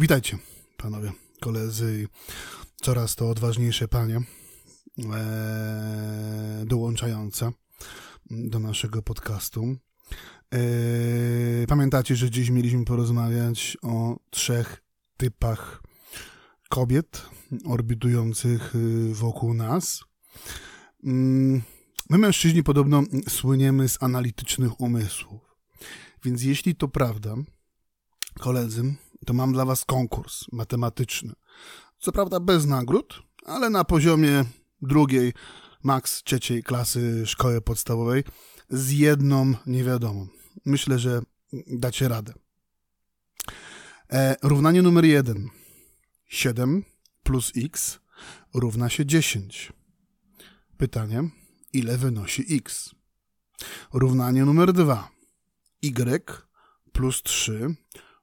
Witajcie, panowie, koledzy coraz to odważniejsze panie e, dołączające do naszego podcastu. E, pamiętacie, że dziś mieliśmy porozmawiać o trzech typach kobiet orbitujących y, wokół nas. Mm, my, mężczyźni, podobno słyniemy z analitycznych umysłów. Więc jeśli to prawda, koledzy, to mam dla was konkurs matematyczny. Co prawda bez nagród, ale na poziomie drugiej, maks trzeciej klasy szkoły podstawowej z jedną niewiadomą. Myślę, że dacie radę. E, równanie numer jeden. 7 plus x równa się 10. Pytanie, ile wynosi x? Równanie numer 2. y plus 3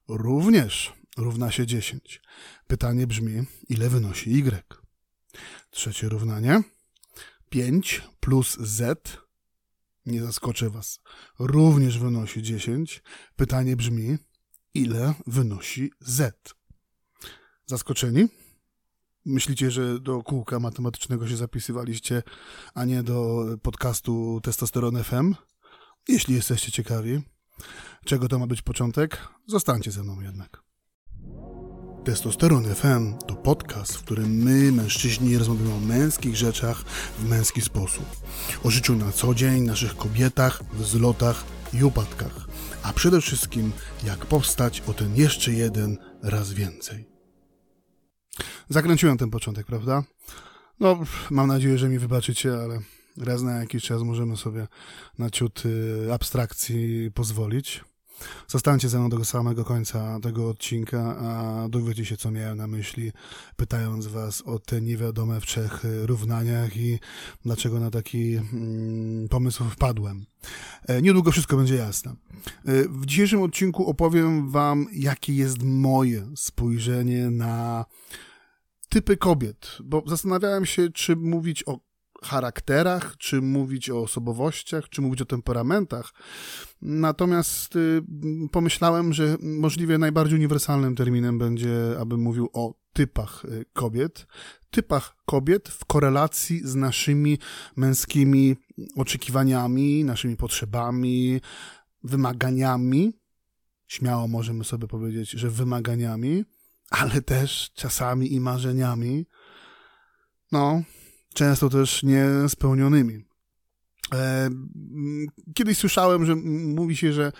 również równa się 10. Pytanie brzmi, ile wynosi y? Trzecie równanie. 5 plus z, nie zaskoczę was, również wynosi 10. Pytanie brzmi, ile wynosi z? Zaskoczeni? Myślicie, że do kółka matematycznego się zapisywaliście, a nie do podcastu Testosteron FM? Jeśli jesteście ciekawi, czego to ma być początek, zostańcie ze mną jednak. Testosteron FM to podcast, w którym my, mężczyźni, rozmawiamy o męskich rzeczach w męski sposób. O życiu na co dzień, naszych kobietach, wzlotach i upadkach. A przede wszystkim, jak powstać o ten jeszcze jeden raz więcej. Zakręciłem ten początek, prawda? No, mam nadzieję, że mi wybaczycie, ale raz na jakiś czas możemy sobie na ciut y, abstrakcji pozwolić. Zostańcie ze mną do samego końca tego odcinka, a dowiecie się, co miałem na myśli, pytając was o te niewiadome w trzech równaniach i dlaczego na taki mm, pomysł wpadłem. E, niedługo wszystko będzie jasne. E, w dzisiejszym odcinku opowiem wam, jakie jest moje spojrzenie na typy kobiet, bo zastanawiałem się, czy mówić o charakterach, czy mówić o osobowościach, czy mówić o temperamentach. Natomiast y, pomyślałem, że możliwie najbardziej uniwersalnym terminem będzie, abym mówił o typach y, kobiet. Typach kobiet w korelacji z naszymi męskimi oczekiwaniami, naszymi potrzebami, wymaganiami. Śmiało możemy sobie powiedzieć, że wymaganiami ale też czasami i marzeniami, no, często też niespełnionymi. E, kiedyś słyszałem, że mówi się, że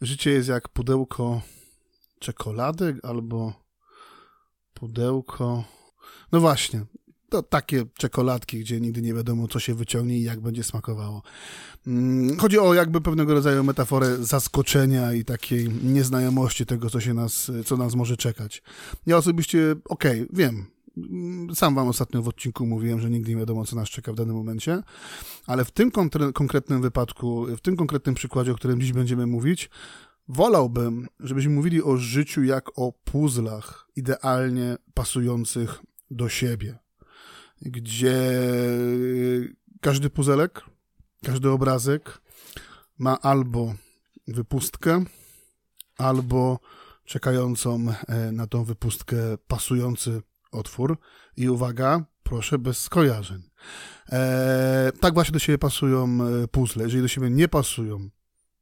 życie jest jak pudełko czekolady albo pudełko. No właśnie, to takie czekoladki, gdzie nigdy nie wiadomo, co się wyciągnie i jak będzie smakowało. Mm, chodzi o jakby pewnego rodzaju metaforę zaskoczenia i takiej nieznajomości tego, co się nas, co nas może czekać. Ja osobiście, okej, okay, wiem, sam wam ostatnio w odcinku mówiłem, że nigdy nie wiadomo, co nas czeka w danym momencie, ale w tym konkretnym wypadku, w tym konkretnym przykładzie, o którym dziś będziemy mówić, wolałbym, żebyśmy mówili o życiu jak o puzzlach idealnie pasujących do siebie gdzie każdy puzelek, każdy obrazek ma albo wypustkę, albo czekającą e, na tą wypustkę pasujący otwór. I uwaga, proszę, bez skojarzeń. E, tak właśnie do siebie pasują e, puzzle. Jeżeli do siebie nie pasują,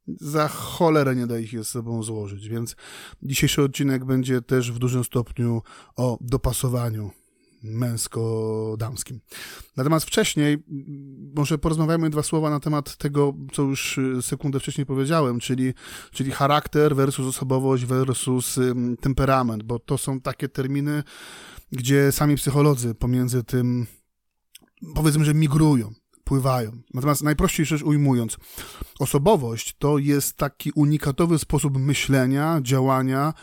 za cholerę nie da ich ze sobą złożyć. Więc dzisiejszy odcinek będzie też w dużym stopniu o dopasowaniu męsko-damskim. Natomiast wcześniej, może porozmawiamy dwa słowa na temat tego, co już y, sekundę wcześniej powiedziałem, czyli, czyli charakter versus osobowość versus temperament, bo to są takie terminy, gdzie sami psycholodzy pomiędzy tym, powiedzmy, że migrują pływają. Natomiast najprościej rzecz ujmując, osobowość to jest taki unikatowy sposób myślenia, działania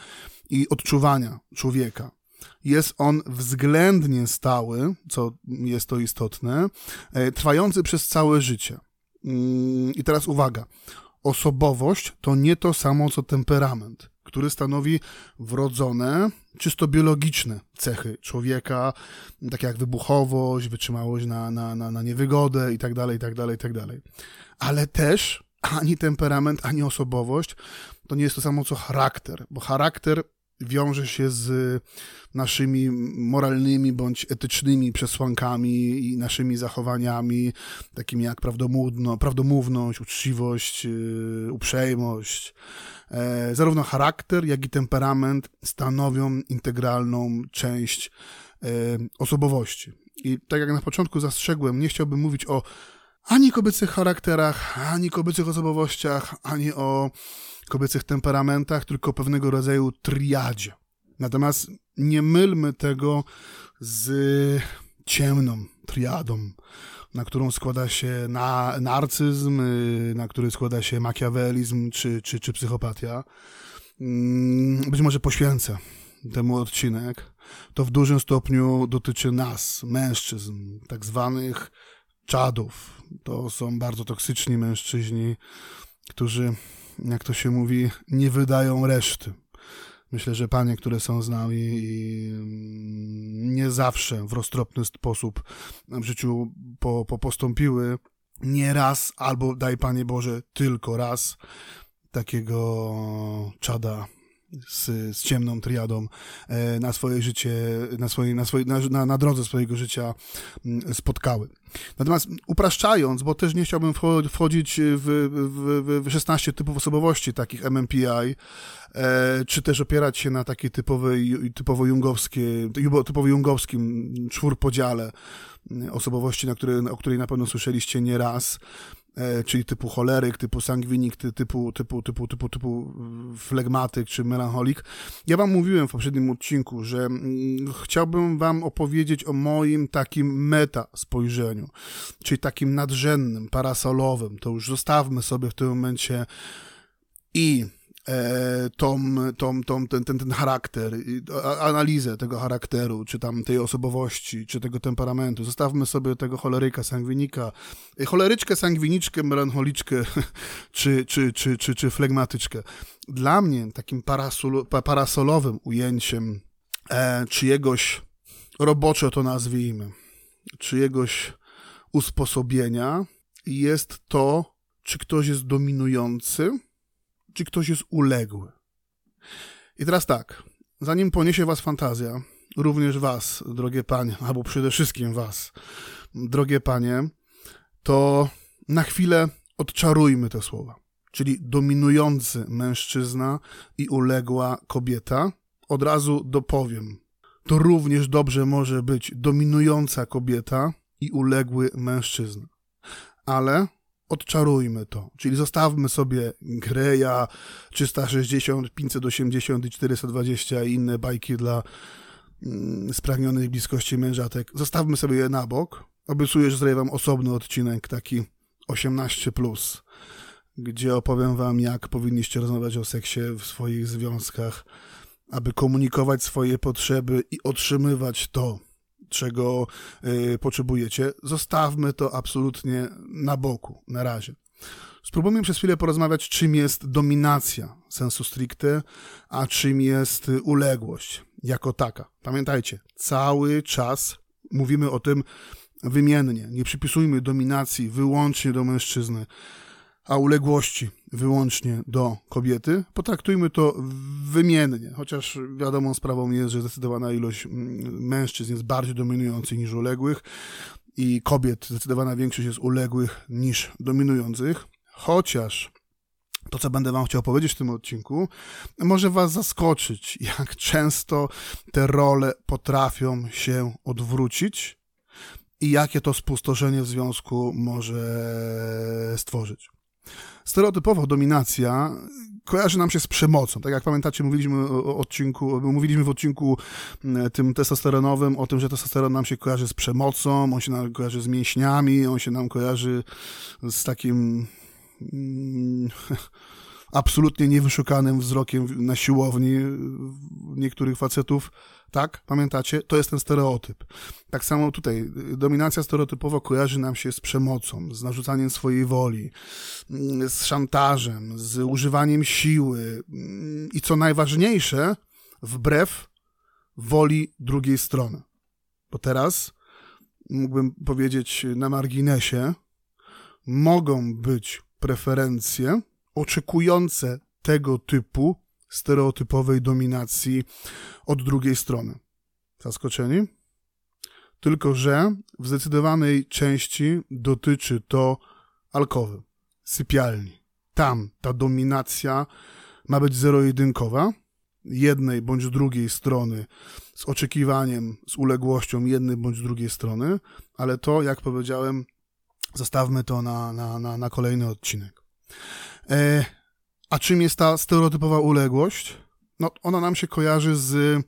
i odczuwania człowieka jest on względnie stały, co jest to istotne, e, trwający przez całe życie. Mm, I teraz uwaga. Osobowość to nie to samo co temperament, który stanowi wrodzone, czysto biologiczne cechy człowieka, takie jak wybuchowość, wytrzymałość na, na, na, na niewygodę itd., itd., itd. Ale też ani temperament, ani osobowość to nie jest to samo co charakter, bo charakter wiąże się z naszymi moralnymi bądź etycznymi przesłankami i naszymi zachowaniami, takimi jak prawdomówno, prawdomówność, uczciwość, yy, uprzejmość. E, zarówno charakter, jak i temperament stanowią integralną część e, osobowości. I tak jak na początku zastrzegłem, nie chciałbym mówić o ani kobiecych charakterach, ani kobiecych osobowościach, ani o kobiecych temperamentach, tylko pewnego rodzaju triadzie. Natomiast nie mylmy tego z ciemną triadą, na którą składa się na, narcyzm, y, na który składa się makiawelizm czy, czy, czy psychopatia. Mm, być może poświęcę temu odcinek. To w dużym stopniu dotyczy nas, mężczyzn, tak zwanych czadów. To są bardzo toksyczni mężczyźni, którzy, jak to się mówi, nie wydają reszty. Myślę, że panie, które są z nami mm, nie zawsze w roztropny sposób w życiu po, po postąpiły, nie raz, albo daj Panie Boże, tylko raz takiego czada z, z ciemną triadą e, na swoje życie, na, swoje, na, swoje, na, na drodze swojego życia mm, spotkały. Natomiast upraszczając, bo też nie chciałbym wchodzić w, w, w 16 typów osobowości takich MMPI, e, czy też opierać się na takiej typowej, typowo jungowskiej, typowo jungowskim czwórpodziale mm, osobowości, na które, o której na pewno słyszeliście nieraz, E, czyli typu choleryk, typu sangwinik, typu, typu, typu, typu, typu flegmatyk czy melancholik. Ja wam mówiłem w poprzednim odcinku, że mm, chciałbym wam opowiedzieć o moim takim meta spojrzeniu, czyli takim nadrzędnym, parasolowym. To już zostawmy sobie w tym momencie i E, tą, tą, tą, ten, ten, ten charakter, analizę tego charakteru, czy tam tej osobowości, czy tego temperamentu. Zostawmy sobie tego choleryka, sangwinika, e, choleryczkę, sangwiniczkę, melancholiczkę, czy, czy, czy, czy, czy flegmatyczkę. Dla mnie takim parasol, parasolowym ujęciem e, czyjegoś, roboczo to nazwijmy, czyjegoś usposobienia jest to, czy ktoś jest dominujący, czy ktoś jest uległy. I teraz tak, zanim poniesie was fantazja, również was, drogie panie, albo przede wszystkim was, drogie panie, to na chwilę odczarujmy te słowa. Czyli dominujący mężczyzna i uległa kobieta. Od razu dopowiem. To również dobrze może być dominująca kobieta i uległy mężczyzna. Ale odczarujmy to. Czyli zostawmy sobie Greya 360, 580 i 420 i inne bajki dla mm, spragnionych bliskości mężatek. Zostawmy sobie je na bok. Obiecuję, że zrobię wam osobny odcinek, taki 18+, plus, gdzie opowiem wam, jak powinniście rozmawiać o seksie w swoich związkach, aby komunikować swoje potrzeby i otrzymywać to, czego y, potrzebujecie, zostawmy to absolutnie na boku, na razie. Spróbujmy przez chwilę porozmawiać, czym jest dominacja sensu stricte, a czym jest uległość jako taka. Pamiętajcie, cały czas mówimy o tym wymiennie. Nie przypisujmy dominacji wyłącznie do mężczyzny a uległości wyłącznie do kobiety, potraktujmy to wymiennie, chociaż wiadomą sprawą jest, że zdecydowana ilość mm, mężczyzn jest bardziej dominujących niż uległych i kobiet zdecydowana większość jest uległych niż dominujących, chociaż to, co będę Wam chciał powiedzieć w tym odcinku, może Was zaskoczyć, jak często te role potrafią się odwrócić i jakie to spustoszenie w związku może stworzyć. Stereotypowo dominacja kojarzy nam się z przemocą. Tak jak pamiętacie, mówiliśmy o odcinku, mówiliśmy w odcinku tym testosteronowym o tym, że testosteron nam się kojarzy z przemocą, on się nam kojarzy z mięśniami, on się nam kojarzy z takim mm, absolutnie niewyszukanym wzrokiem na siłowni niektórych facetów tak? Pamiętacie? To jest ten stereotyp. Tak samo tutaj. Dominacja stereotypowo kojarzy nam się z przemocą, z narzucaniem swojej woli, z szantażem, z używaniem siły i co najważniejsze, wbrew woli drugiej strony. Bo teraz mógłbym powiedzieć na marginesie, mogą być preferencje oczekujące tego typu stereotypowej dominacji od drugiej strony. Zaskoczeni? Tylko, że w zdecydowanej części dotyczy to alkowy, sypialni. Tam ta dominacja ma być zero-jedynkowa, jednej bądź drugiej strony, z oczekiwaniem, z uległością jednej bądź drugiej strony, ale to, jak powiedziałem, zostawmy to na, na, na, na kolejny odcinek. E, a czym jest ta stereotypowa uległość? No, ona nam się kojarzy z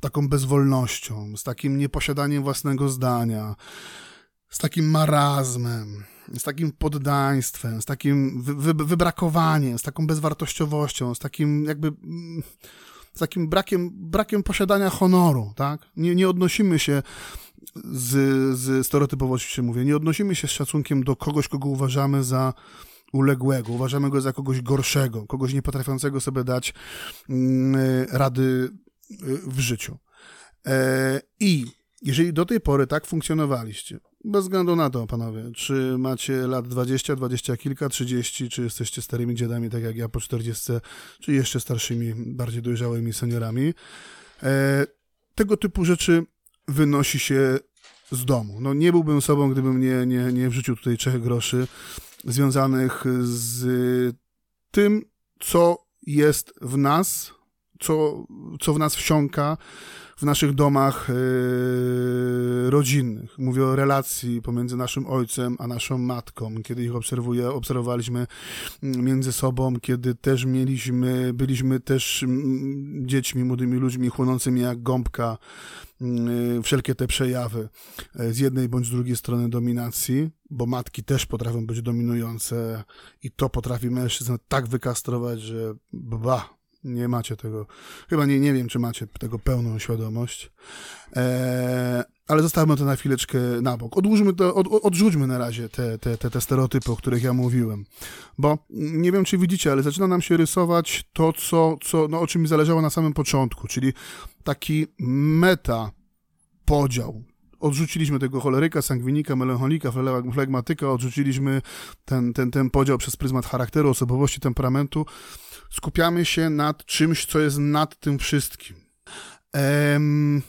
taką bezwolnością, z takim nieposiadaniem własnego zdania, z takim marazmem, z takim poddaństwem, z takim wy, wy, wybrakowaniem, z taką bezwartościowością, z takim jakby z takim brakiem, brakiem posiadania honoru, tak? Nie, nie odnosimy się z, z stereotypowości się mówię, nie odnosimy się z szacunkiem do kogoś, kogo uważamy za uległego, uważamy go za kogoś gorszego, kogoś niepotrafiącego sobie dać mm, rady y, w życiu. E, I jeżeli do tej pory tak funkcjonowaliście, bez względu na to, panowie, czy macie lat 20, 20 kilka, 30, czy jesteście starymi dziadami, tak jak ja po 40, czy jeszcze starszymi, bardziej dojrzałymi seniorami, e, tego typu rzeczy wynosi się z domu. No nie byłbym sobą, gdybym nie, nie, nie wrzucił tutaj trzech groszy związanych z tym, co jest w nas, co, co w nas wsiąka, w naszych domach yy, rodzinnych. Mówię o relacji pomiędzy naszym ojcem a naszą matką, kiedy ich obserwuję, obserwowaliśmy mm, między sobą, kiedy też mieliśmy, byliśmy też mm, dziećmi, młodymi ludźmi chłonącymi jak gąbka yy, wszelkie te przejawy yy, z jednej bądź z drugiej strony dominacji, bo matki też potrafią być dominujące i to potrafi mężczyzn tak wykastrować, że ba, nie macie tego, chyba nie, nie wiem, czy macie tego pełną świadomość, eee, ale zostawmy to na chwileczkę na bok. Odłóżmy to, od, odrzućmy na razie te, te, te, te stereotypy, o których ja mówiłem, bo nie wiem, czy widzicie, ale zaczyna nam się rysować to, co, co, no, o czym mi zależało na samym początku, czyli taki meta podział, odrzuciliśmy tego choleryka, sangwinika, melancholika, flegmatyka, odrzuciliśmy ten, ten, ten podział przez pryzmat charakteru, osobowości, temperamentu skupiamy się nad czymś, co jest nad tym wszystkim. Ehm,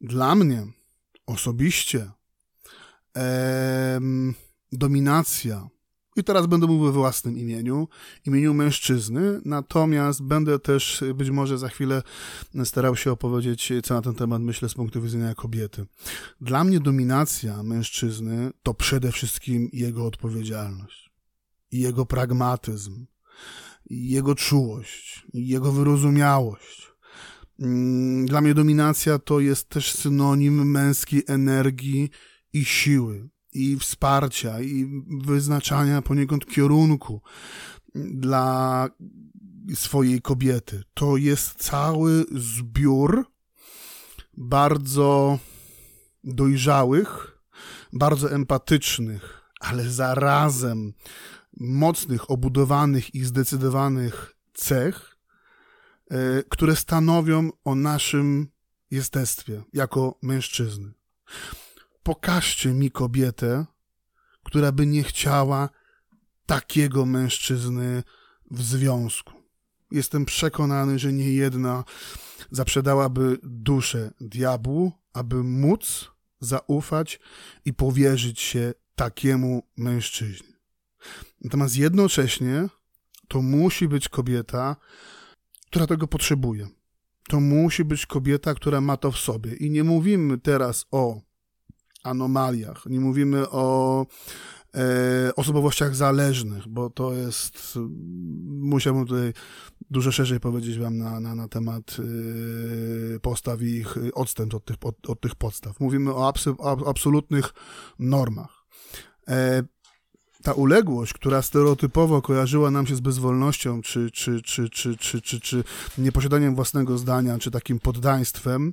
dla mnie osobiście ehm, dominacja, i teraz będę mówił we własnym imieniu, imieniu mężczyzny, natomiast będę też być może za chwilę starał się opowiedzieć, co na ten temat myślę z punktu widzenia kobiety. Dla mnie dominacja mężczyzny to przede wszystkim jego odpowiedzialność jego pragmatyzm jego czułość, jego wyrozumiałość. Mm, dla mnie dominacja to jest też synonim męskiej energii i siły, i wsparcia, i wyznaczania poniekąd kierunku dla swojej kobiety. To jest cały zbiór bardzo dojrzałych, bardzo empatycznych, ale zarazem mocnych, obudowanych i zdecydowanych cech, e, które stanowią o naszym jestestwie jako mężczyzny. Pokażcie mi kobietę, która by nie chciała takiego mężczyzny w związku. Jestem przekonany, że nie jedna zaprzedałaby duszę diabłu, aby móc zaufać i powierzyć się takiemu mężczyźnie. Natomiast jednocześnie to musi być kobieta, która tego potrzebuje. To musi być kobieta, która ma to w sobie. I nie mówimy teraz o anomaliach, nie mówimy o e, osobowościach zależnych, bo to jest, musiałbym tutaj dużo szerzej powiedzieć wam na, na, na temat e, postaw i ich odstępstw od tych, od, od tych podstaw. Mówimy o, abs, absolutnych normach. E, ta uległość, która stereotypowo kojarzyła nam się z bezwolnością, czy, czy, czy, czy, czy, czy, czy nieposiadaniem własnego zdania, czy takim poddaństwem,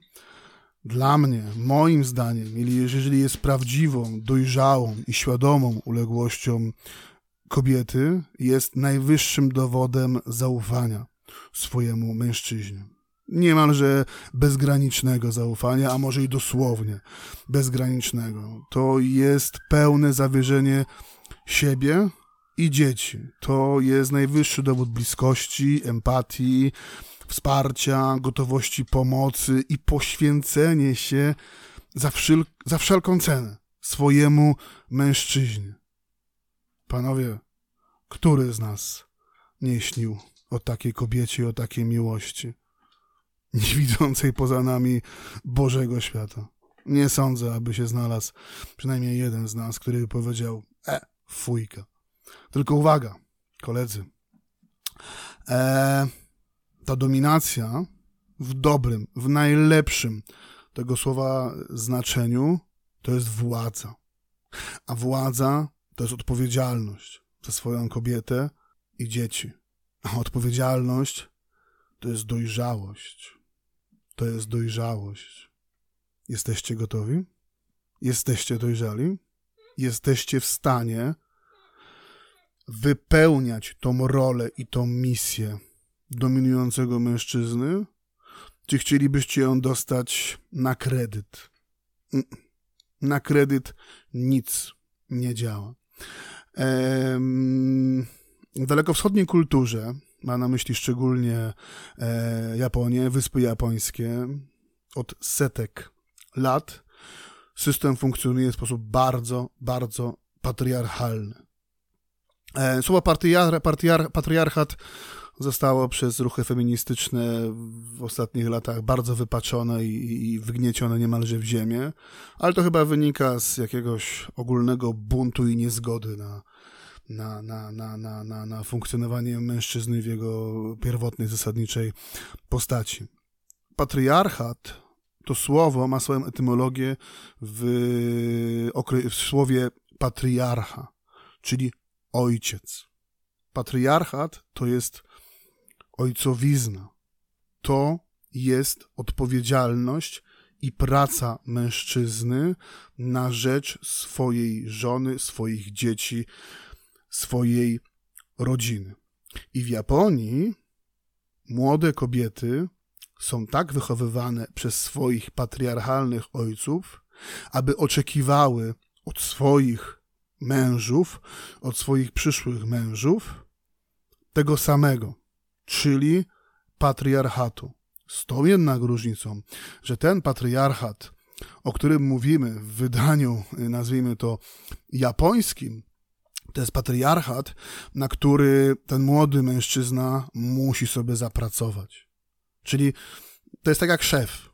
dla mnie, moim zdaniem, jeżeli jest prawdziwą, dojrzałą i świadomą uległością kobiety, jest najwyższym dowodem zaufania swojemu mężczyźnie. Niemalże bezgranicznego zaufania, a może i dosłownie bezgranicznego. To jest pełne zawierzenie siebie i dzieci. To jest najwyższy dowód bliskości, empatii, wsparcia, gotowości pomocy i poświęcenie się za, za wszelką cenę swojemu mężczyźnie. Panowie, który z nas nie śnił o takiej kobiecie o takiej miłości, nie widzącej poza nami Bożego świata? Nie sądzę, aby się znalazł przynajmniej jeden z nas, który by powiedział, e, fujka. Tylko uwaga, koledzy. E, ta dominacja w dobrym, w najlepszym tego słowa znaczeniu to jest władza. A władza to jest odpowiedzialność za swoją kobietę i dzieci. A odpowiedzialność to jest dojrzałość. To jest dojrzałość. Jesteście gotowi? Jesteście dojrzali? Jesteście w stanie wypełniać tą rolę i tą misję dominującego mężczyzny? Czy chcielibyście ją dostać na kredyt? Mm. Na kredyt nic nie działa. W dalekowschodniej kulturze, ma na myśli szczególnie e, Japonię, Wyspy Japońskie, od setek lat system funkcjonuje w sposób bardzo, bardzo patriarchalny. E, słowo patriar, patriar, patriarchat zostało przez ruchy feministyczne w ostatnich latach bardzo wypaczone i, i wygniecione niemalże w ziemię, ale to chyba wynika z jakiegoś ogólnego buntu i niezgody na, na, na, na, na, na, na funkcjonowanie mężczyzny w jego pierwotnej, zasadniczej postaci. Patriarchat to słowo ma swoją etymologię w, w słowie patriarcha, czyli ojciec. Patriarchat to jest ojcowizna. To jest odpowiedzialność i praca mężczyzny na rzecz swojej żony, swoich dzieci, swojej rodziny. I w Japonii młode kobiety są tak wychowywane przez swoich patriarchalnych ojców, aby oczekiwały od swoich mężów, od swoich przyszłych mężów tego samego, czyli patriarchatu. Z tą jednak różnicą, że ten patriarchat, o którym mówimy w wydaniu, nazwijmy to japońskim, to jest patriarchat, na który ten młody mężczyzna musi sobie zapracować. Czyli to jest tak jak szef.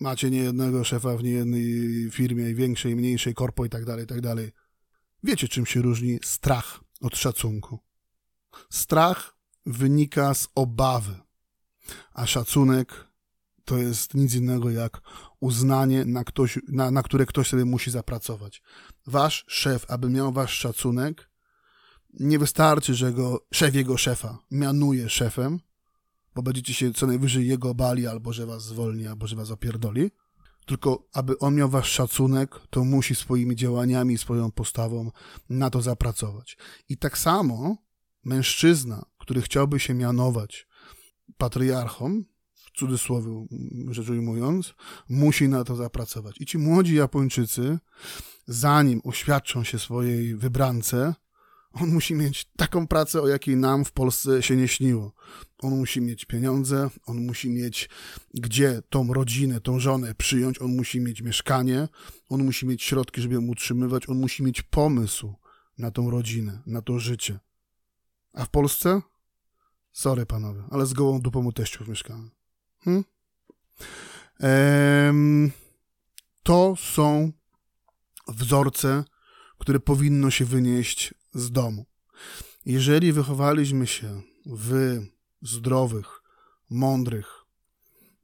Macie niejednego szefa w niejednej firmie, większej, mniejszej, korpo i tak dalej, i tak dalej. Wiecie, czym się różni strach od szacunku. Strach wynika z obawy, a szacunek to jest nic innego jak uznanie, na, ktoś, na, na które ktoś sobie musi zapracować. Wasz szef, aby miał wasz szacunek, nie wystarczy, że go, szef jego szefa mianuje szefem, bo będziecie się co najwyżej jego bali, albo że was zwolni, albo że was opierdoli. Tylko aby on miał wasz szacunek, to musi swoimi działaniami, swoją postawą na to zapracować. I tak samo mężczyzna, który chciałby się mianować patriarchą, w cudzysłowie rzecz ujmując, musi na to zapracować. I ci młodzi Japończycy, zanim uświadczą się swojej wybrance, on musi mieć taką pracę, o jakiej nam w Polsce się nie śniło. On musi mieć pieniądze, on musi mieć gdzie tą rodzinę, tą żonę przyjąć, on musi mieć mieszkanie, on musi mieć środki, żeby ją utrzymywać, on musi mieć pomysł na tą rodzinę, na to życie. A w Polsce? Sorry panowie, ale z gołą dupą u teściów mieszkamy. Hmm? Ehm, to są wzorce, które powinno się wynieść z domu. Jeżeli wychowaliśmy się w zdrowych, mądrych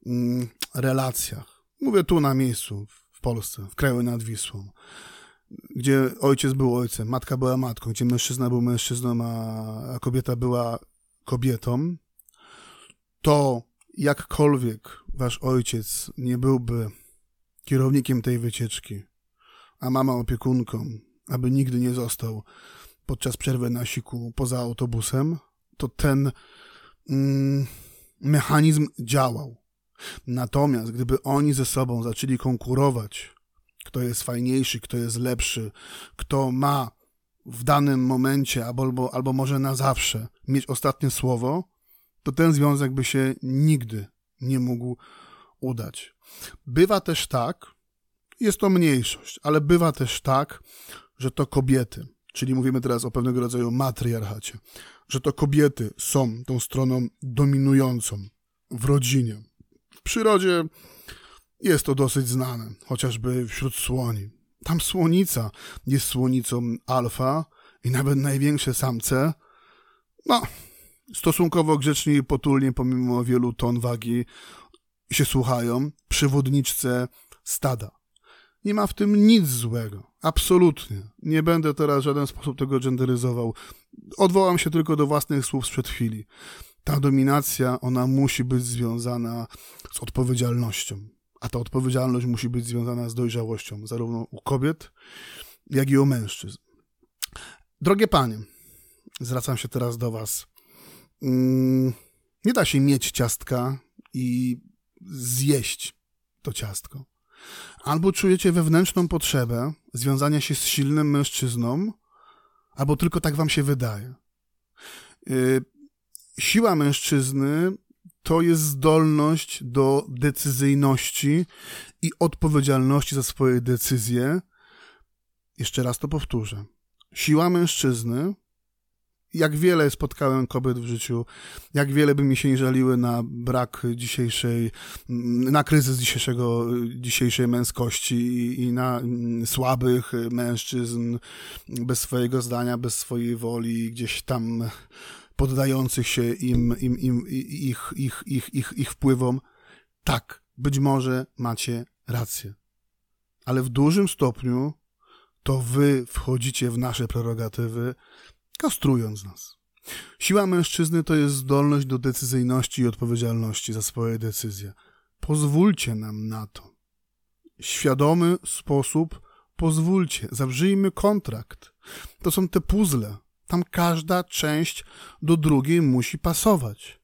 mm, relacjach, mówię tu na miejscu, w Polsce, w kraju nad Wisłą, gdzie ojciec był ojcem, matka była matką, gdzie mężczyzna był mężczyzną, a kobieta była kobietą, to jakkolwiek wasz ojciec nie byłby kierownikiem tej wycieczki, a mama opiekunką, aby nigdy nie został podczas przerwy na siku poza autobusem, to ten mm, mechanizm działał. Natomiast gdyby oni ze sobą zaczęli konkurować, kto jest fajniejszy, kto jest lepszy, kto ma w danym momencie, albo, albo może na zawsze mieć ostatnie słowo, to ten związek by się nigdy nie mógł udać. Bywa też tak, jest to mniejszość, ale bywa też tak, że to kobiety, czyli mówimy teraz o pewnego rodzaju matriarchacie, że to kobiety są tą stroną dominującą w rodzinie. W przyrodzie jest to dosyć znane, chociażby wśród słoni. Tam słonica jest słonicą alfa i nawet największe samce, no, stosunkowo grzecznie i potulnie, pomimo wielu ton wagi, się słuchają, przewodniczce stada. Nie ma w tym nic złego. Absolutnie. Nie będę teraz w żaden sposób tego genderyzował. Odwołam się tylko do własnych słów sprzed chwili. Ta dominacja, ona musi być związana z odpowiedzialnością. A ta odpowiedzialność musi być związana z dojrzałością, zarówno u kobiet, jak i u mężczyzn. Drogie panie, zwracam się teraz do was. Mm, nie da się mieć ciastka i zjeść to ciastko. Albo czujecie wewnętrzną potrzebę związania się z silnym mężczyzną, albo tylko tak wam się wydaje. Y, siła mężczyzny to jest zdolność do decyzyjności i odpowiedzialności za swoje decyzje. Jeszcze raz to powtórzę. Siła mężczyzny jak wiele spotkałem kobiet w życiu, jak wiele by mi się nie żaliły na brak dzisiejszej, na kryzys dzisiejszego, dzisiejszej męskości i, i na słabych mężczyzn bez swojego zdania, bez swojej woli, gdzieś tam poddających się im, im, im ich, ich, ich, ich, ich wpływom. Tak, być może macie rację. Ale w dużym stopniu to wy wchodzicie w nasze prerogatywy, kastrując nas. Siła mężczyzny to jest zdolność do decyzyjności i odpowiedzialności za swoje decyzje. Pozwólcie nam na to. Świadomy sposób pozwólcie, zawrzyjmy kontrakt. To są te puzzle. Tam każda część do drugiej musi pasować.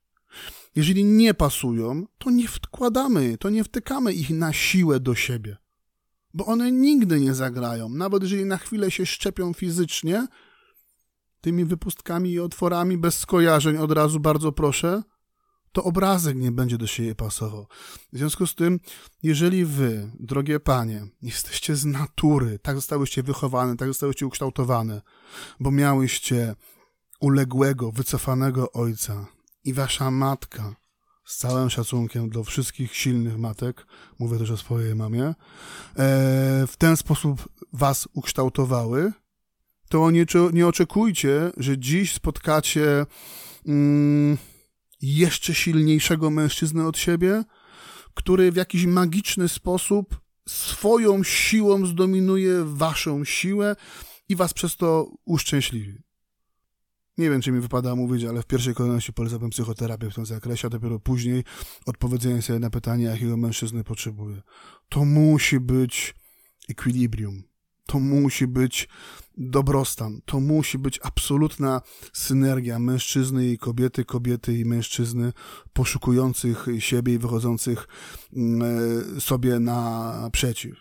Jeżeli nie pasują, to nie wkładamy, to nie wtykamy ich na siłę do siebie. Bo one nigdy nie zagrają. Nawet jeżeli na chwilę się szczepią fizycznie, tymi wypustkami i otworami bez skojarzeń od razu bardzo proszę, to obrazek nie będzie do siebie pasował. W związku z tym, jeżeli wy, drogie panie, jesteście z natury, tak zostałyście wychowane, tak zostałyście ukształtowane, bo miałyście uległego, wycofanego ojca i wasza matka, z całym szacunkiem do wszystkich silnych matek, mówię też o swojej mamie, e, w ten sposób was ukształtowały, to nie, nie oczekujcie, że dziś spotkacie mm, jeszcze silniejszego mężczyznę od siebie, który w jakiś magiczny sposób swoją siłą zdominuje waszą siłę i was przez to uszczęśliwi. Nie wiem, czy mi wypada mówić, ale w pierwszej kolejności polecam psychoterapię w tym zakresie, a dopiero później odpowiedzenie sobie na pytanie, jakiego mężczyzny potrzebuje. To musi być equilibrium. To musi być dobrostan. To musi być absolutna synergia mężczyzny i kobiety, kobiety i mężczyzny poszukujących siebie i wychodzących mm, sobie naprzeciw.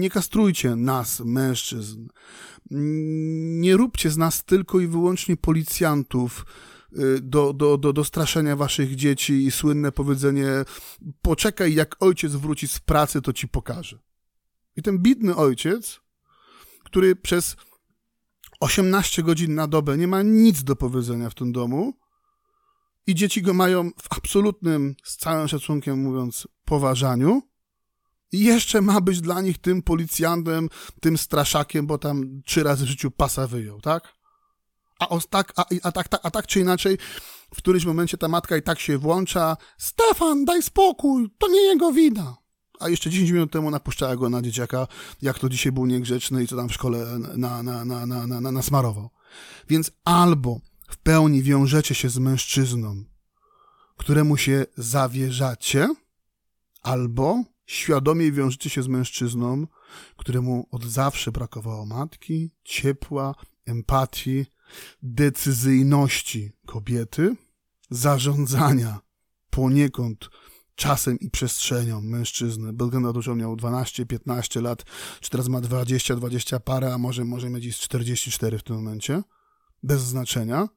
Nie kastrujcie nas, mężczyzn. Nie róbcie z nas tylko i wyłącznie policjantów, y, do, do, do, do straszenia waszych dzieci i słynne powiedzenie poczekaj, jak ojciec wróci z pracy, to ci pokaże. I ten bidny ojciec, który przez 18 godzin na dobę nie ma nic do powiedzenia w tym domu i dzieci go mają w absolutnym, z całym szacunkiem mówiąc, poważaniu, i jeszcze ma być dla nich tym policjantem, tym straszakiem, bo tam trzy razy w życiu pasa wyjął, tak? A, o, tak, a, a, tak, a tak czy inaczej, w którymś momencie ta matka i tak się włącza. Stefan, daj spokój, to nie jego wina a jeszcze 10 minut temu napuszczała go na dzieciaka, jak to dzisiaj był niegrzeczny i co tam w szkole na, na, na, na, na, na, nasmarował. Więc albo w pełni wiążecie się z mężczyzną, któremu się zawierzacie, albo świadomie wiążecie się z mężczyzną, któremu od zawsze brakowało matki, ciepła, empatii, decyzyjności kobiety, zarządzania poniekąd czasem i przestrzenią mężczyzny, że on miał 12-15 lat, czy teraz ma 20-20 parę, a może, może mieć 44 w tym momencie, bez znaczenia.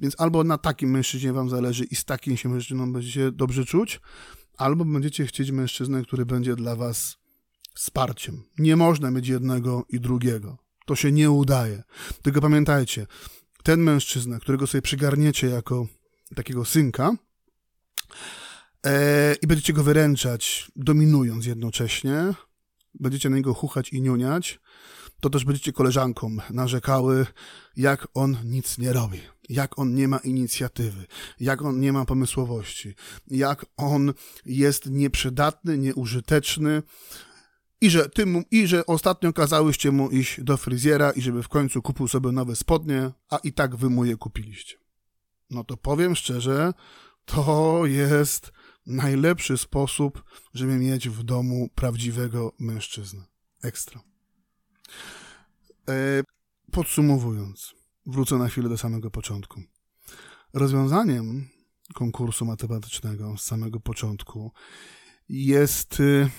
Więc albo na takim mężczyźnie wam zależy i z takim się mężczyzną będziecie dobrze czuć, albo będziecie chcieć mężczyznę, który będzie dla was wsparciem. Nie można mieć jednego i drugiego. To się nie udaje. Tylko pamiętajcie, ten mężczyzna, którego sobie przygarniecie jako takiego synka i będziecie go wyręczać, dominując jednocześnie, będziecie na niego chuchać i niuniać, to też będziecie koleżankom narzekały, jak on nic nie robi, jak on nie ma inicjatywy, jak on nie ma pomysłowości, jak on jest nieprzydatny, nieużyteczny, i że, ty mu, I że ostatnio kazałyście mu iść do fryzjera i żeby w końcu kupił sobie nowe spodnie, a i tak wy mu je kupiliście. No to powiem szczerze, to jest najlepszy sposób, żeby mieć w domu prawdziwego mężczyznę. Ekstra. E, podsumowując, wrócę na chwilę do samego początku. Rozwiązaniem konkursu matematycznego z samego początku jest, y,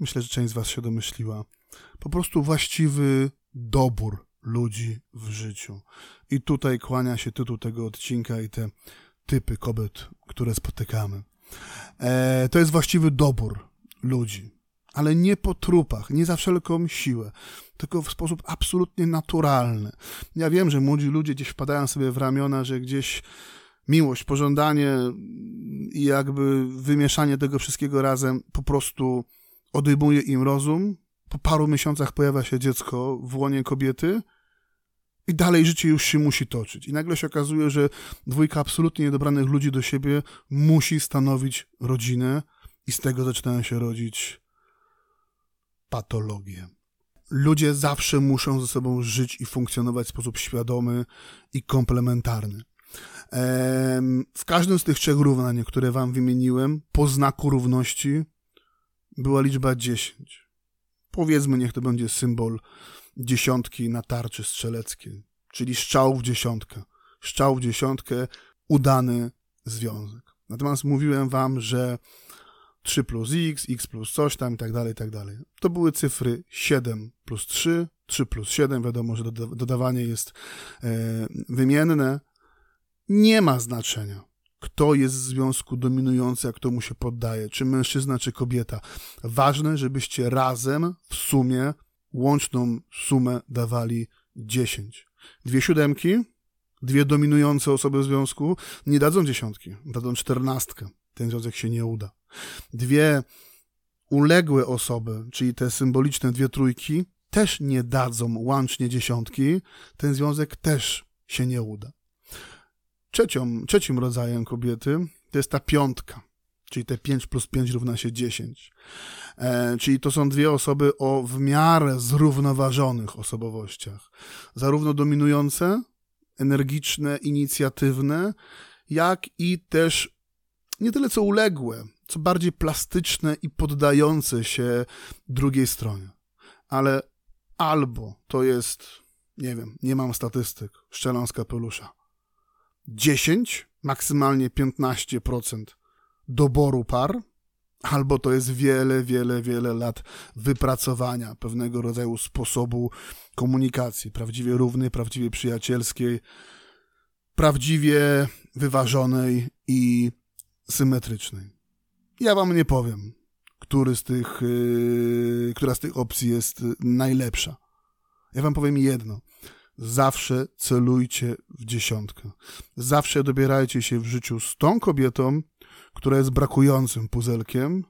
myślę, że część z Was się domyśliła, po prostu właściwy dobór ludzi w życiu. I tutaj kłania się tytuł tego odcinka i te typy kobiet, które spotykamy. E, to jest właściwy dobór ludzi ale nie po trupach, nie za wszelką siłę, tylko w sposób absolutnie naturalny. Ja wiem, że młodzi ludzie gdzieś wpadają sobie w ramiona, że gdzieś miłość, pożądanie i jakby wymieszanie tego wszystkiego razem po prostu odejmuje im rozum. Po paru miesiącach pojawia się dziecko w łonie kobiety i dalej życie już się musi toczyć. I nagle się okazuje, że dwójka absolutnie niedobranych ludzi do siebie musi stanowić rodzinę i z tego zaczynają się rodzić patologię. Ludzie zawsze muszą ze sobą żyć i funkcjonować w sposób świadomy i komplementarny. W każdym z tych trzech równań, które wam wymieniłem, po znaku równości była liczba 10. Powiedzmy, niech to będzie symbol dziesiątki na tarczy strzeleckiej, czyli strzał w dziesiątkę. Strzał w dziesiątkę, udany związek. Natomiast mówiłem wam, że 3 plus x, x plus coś tam i tak dalej, i tak dalej. To były cyfry 7 plus 3, 3 plus 7, wiadomo, że dodawanie jest e, wymienne. Nie ma znaczenia, kto jest w związku dominujący, a kto mu się poddaje, czy mężczyzna, czy kobieta. Ważne, żebyście razem w sumie łączną sumę dawali 10. Dwie siódemki, dwie dominujące osoby w związku nie dadzą dziesiątki, dadzą czternastkę. Ten związek się nie uda. Dwie uległe osoby, czyli te symboliczne dwie trójki, też nie dadzą łącznie dziesiątki, ten związek też się nie uda. Trzecią, trzecim rodzajem kobiety to jest ta piątka, czyli te 5 plus 5 równa się 10. E, czyli to są dwie osoby o w miarę zrównoważonych osobowościach. Zarówno dominujące, energiczne, inicjatywne, jak i też nie tyle co uległe, co bardziej plastyczne i poddające się drugiej stronie. Ale albo to jest, nie wiem, nie mam statystyk, szczelam z kapelusza, 10, maksymalnie 15% doboru par, albo to jest wiele, wiele, wiele lat wypracowania pewnego rodzaju sposobu komunikacji, prawdziwie równej, prawdziwie przyjacielskiej, prawdziwie wyważonej i symetrycznej. Ja wam nie powiem, który z tych, yy, która z tych opcji jest najlepsza. Ja wam powiem jedno. Zawsze celujcie w dziesiątkę. Zawsze dobierajcie się w życiu z tą kobietą, która jest brakującym puzelkiem,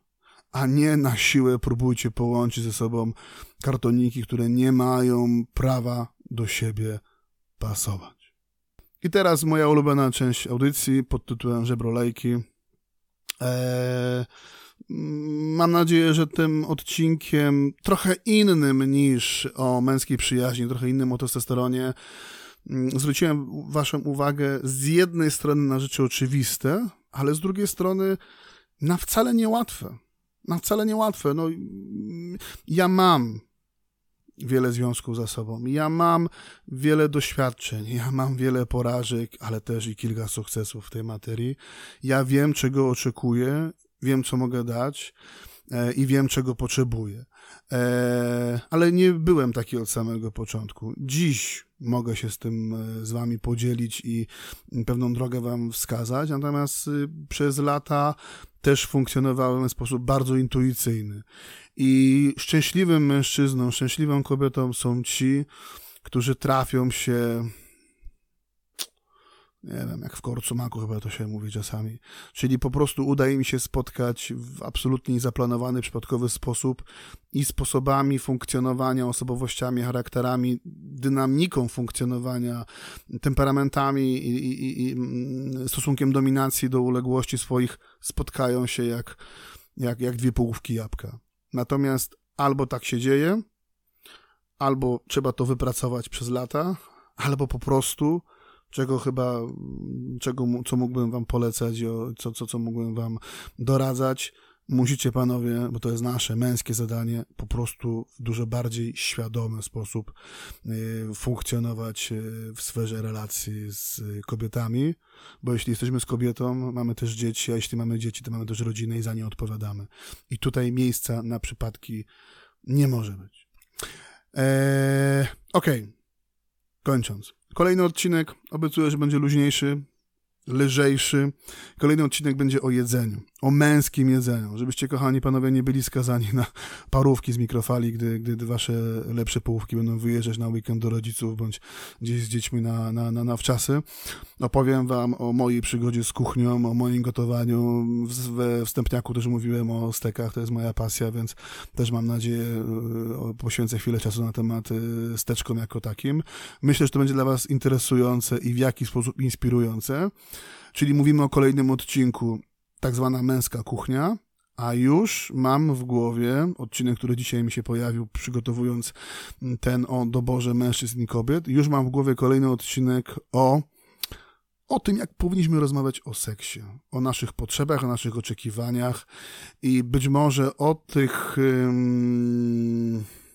a nie na siłę próbujcie połączyć ze sobą kartoniki, które nie mają prawa do siebie pasować. I teraz moja ulubiona część audycji pod tytułem Żebrolejki. Eee, mam nadzieję, że tym odcinkiem trochę innym niż o męskiej przyjaźni, trochę innym o testosteronie, mm, zwróciłem Waszą uwagę z jednej strony na rzeczy oczywiste, ale z drugiej strony na wcale niełatwe. Na wcale niełatwe. No, ja mam wiele związków za sobą. Ja mam wiele doświadczeń, ja mam wiele porażek, ale też i kilka sukcesów w tej materii. Ja wiem, czego oczekuję wiem, co mogę dać e, i wiem, czego potrzebuję. E, ale nie byłem taki od samego początku. Dziś mogę się z tym e, z wami podzielić i pewną drogę wam wskazać, natomiast y, przez lata też funkcjonowałem w sposób bardzo intuicyjny. I szczęśliwym mężczyzną, szczęśliwą kobietą są ci, którzy trafią się nie wiem, jak w korcu maku chyba to się mówi czasami. Czyli po prostu udaje mi się spotkać w absolutnie zaplanowany, przypadkowy sposób i sposobami funkcjonowania, osobowościami, charakterami, dynamiką funkcjonowania, temperamentami i, i, i mm, stosunkiem dominacji do uległości swoich spotkają się jak, jak, jak dwie połówki jabłka. Natomiast albo tak się dzieje, albo trzeba to wypracować przez lata, albo po prostu czego chyba, czego, co mógłbym wam polecać, co, co, co mógłbym wam doradzać. Musicie, panowie, bo to jest nasze męskie zadanie, po prostu w dużo bardziej świadomy sposób y, funkcjonować y, w sferze relacji z kobietami, bo jeśli jesteśmy z kobietą, mamy też dzieci, a jeśli mamy dzieci, to mamy też rodzinę i za nie odpowiadamy. I tutaj miejsca na przypadki nie może być. Eee, Okej, okay. Kończąc. Kolejny odcinek obiecuję, że będzie luźniejszy, lżejszy. Kolejny odcinek będzie o jedzeniu, o męskim jedzeniu, żebyście, kochani panowie, nie byli skazani na parówki z mikrofali, gdy, gdy wasze lepsze połówki będą wyjeżdżać na weekend do rodziców, bądź gdzieś z dziećmi na, na, na, na wczasy. Opowiem wam o mojej przygodzie z kuchnią, o moim gotowaniu. We wstępniaku też mówiłem o stekach, to jest moja pasja, więc też mam nadzieję, e, poświęcę chwilę czasu na temat e, steczkom jako takim. Myślę, że to będzie dla was interesujące i w jakiś sposób inspirujące. Czyli mówimy o kolejnym odcinku, tak zwana męska kuchnia, a już mam w głowie odcinek, który dzisiaj mi się pojawił, przygotowując ten o doborze mężczyzn i kobiet. Już mam w głowie kolejny odcinek o, o tym, jak powinniśmy rozmawiać o seksie, o naszych potrzebach, o naszych oczekiwaniach i być może o tych. Yy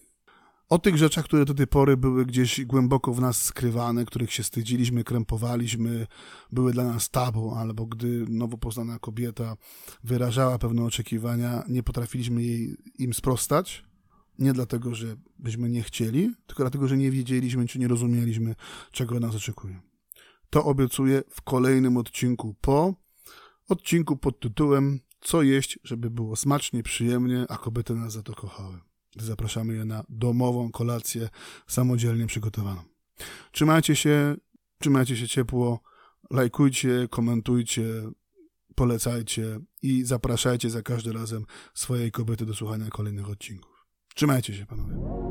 o tych rzeczach, które do tej pory były gdzieś głęboko w nas skrywane, których się wstydziliśmy, krępowaliśmy, były dla nas tabu, albo gdy nowo poznana kobieta wyrażała pewne oczekiwania, nie potrafiliśmy jej, im sprostać. Nie dlatego, że byśmy nie chcieli, tylko dlatego, że nie wiedzieliśmy, czy nie rozumieliśmy, czego nas oczekuje. To obiecuję w kolejnym odcinku po odcinku pod tytułem Co jeść, żeby było smacznie, przyjemnie, a kobiety nas za to kochały zapraszamy je na domową kolację samodzielnie przygotowaną. Trzymajcie się, trzymajcie się ciepło, lajkujcie, komentujcie, polecajcie i zapraszajcie za każdym razem swojej kobiety do słuchania kolejnych odcinków. Trzymajcie się, panowie.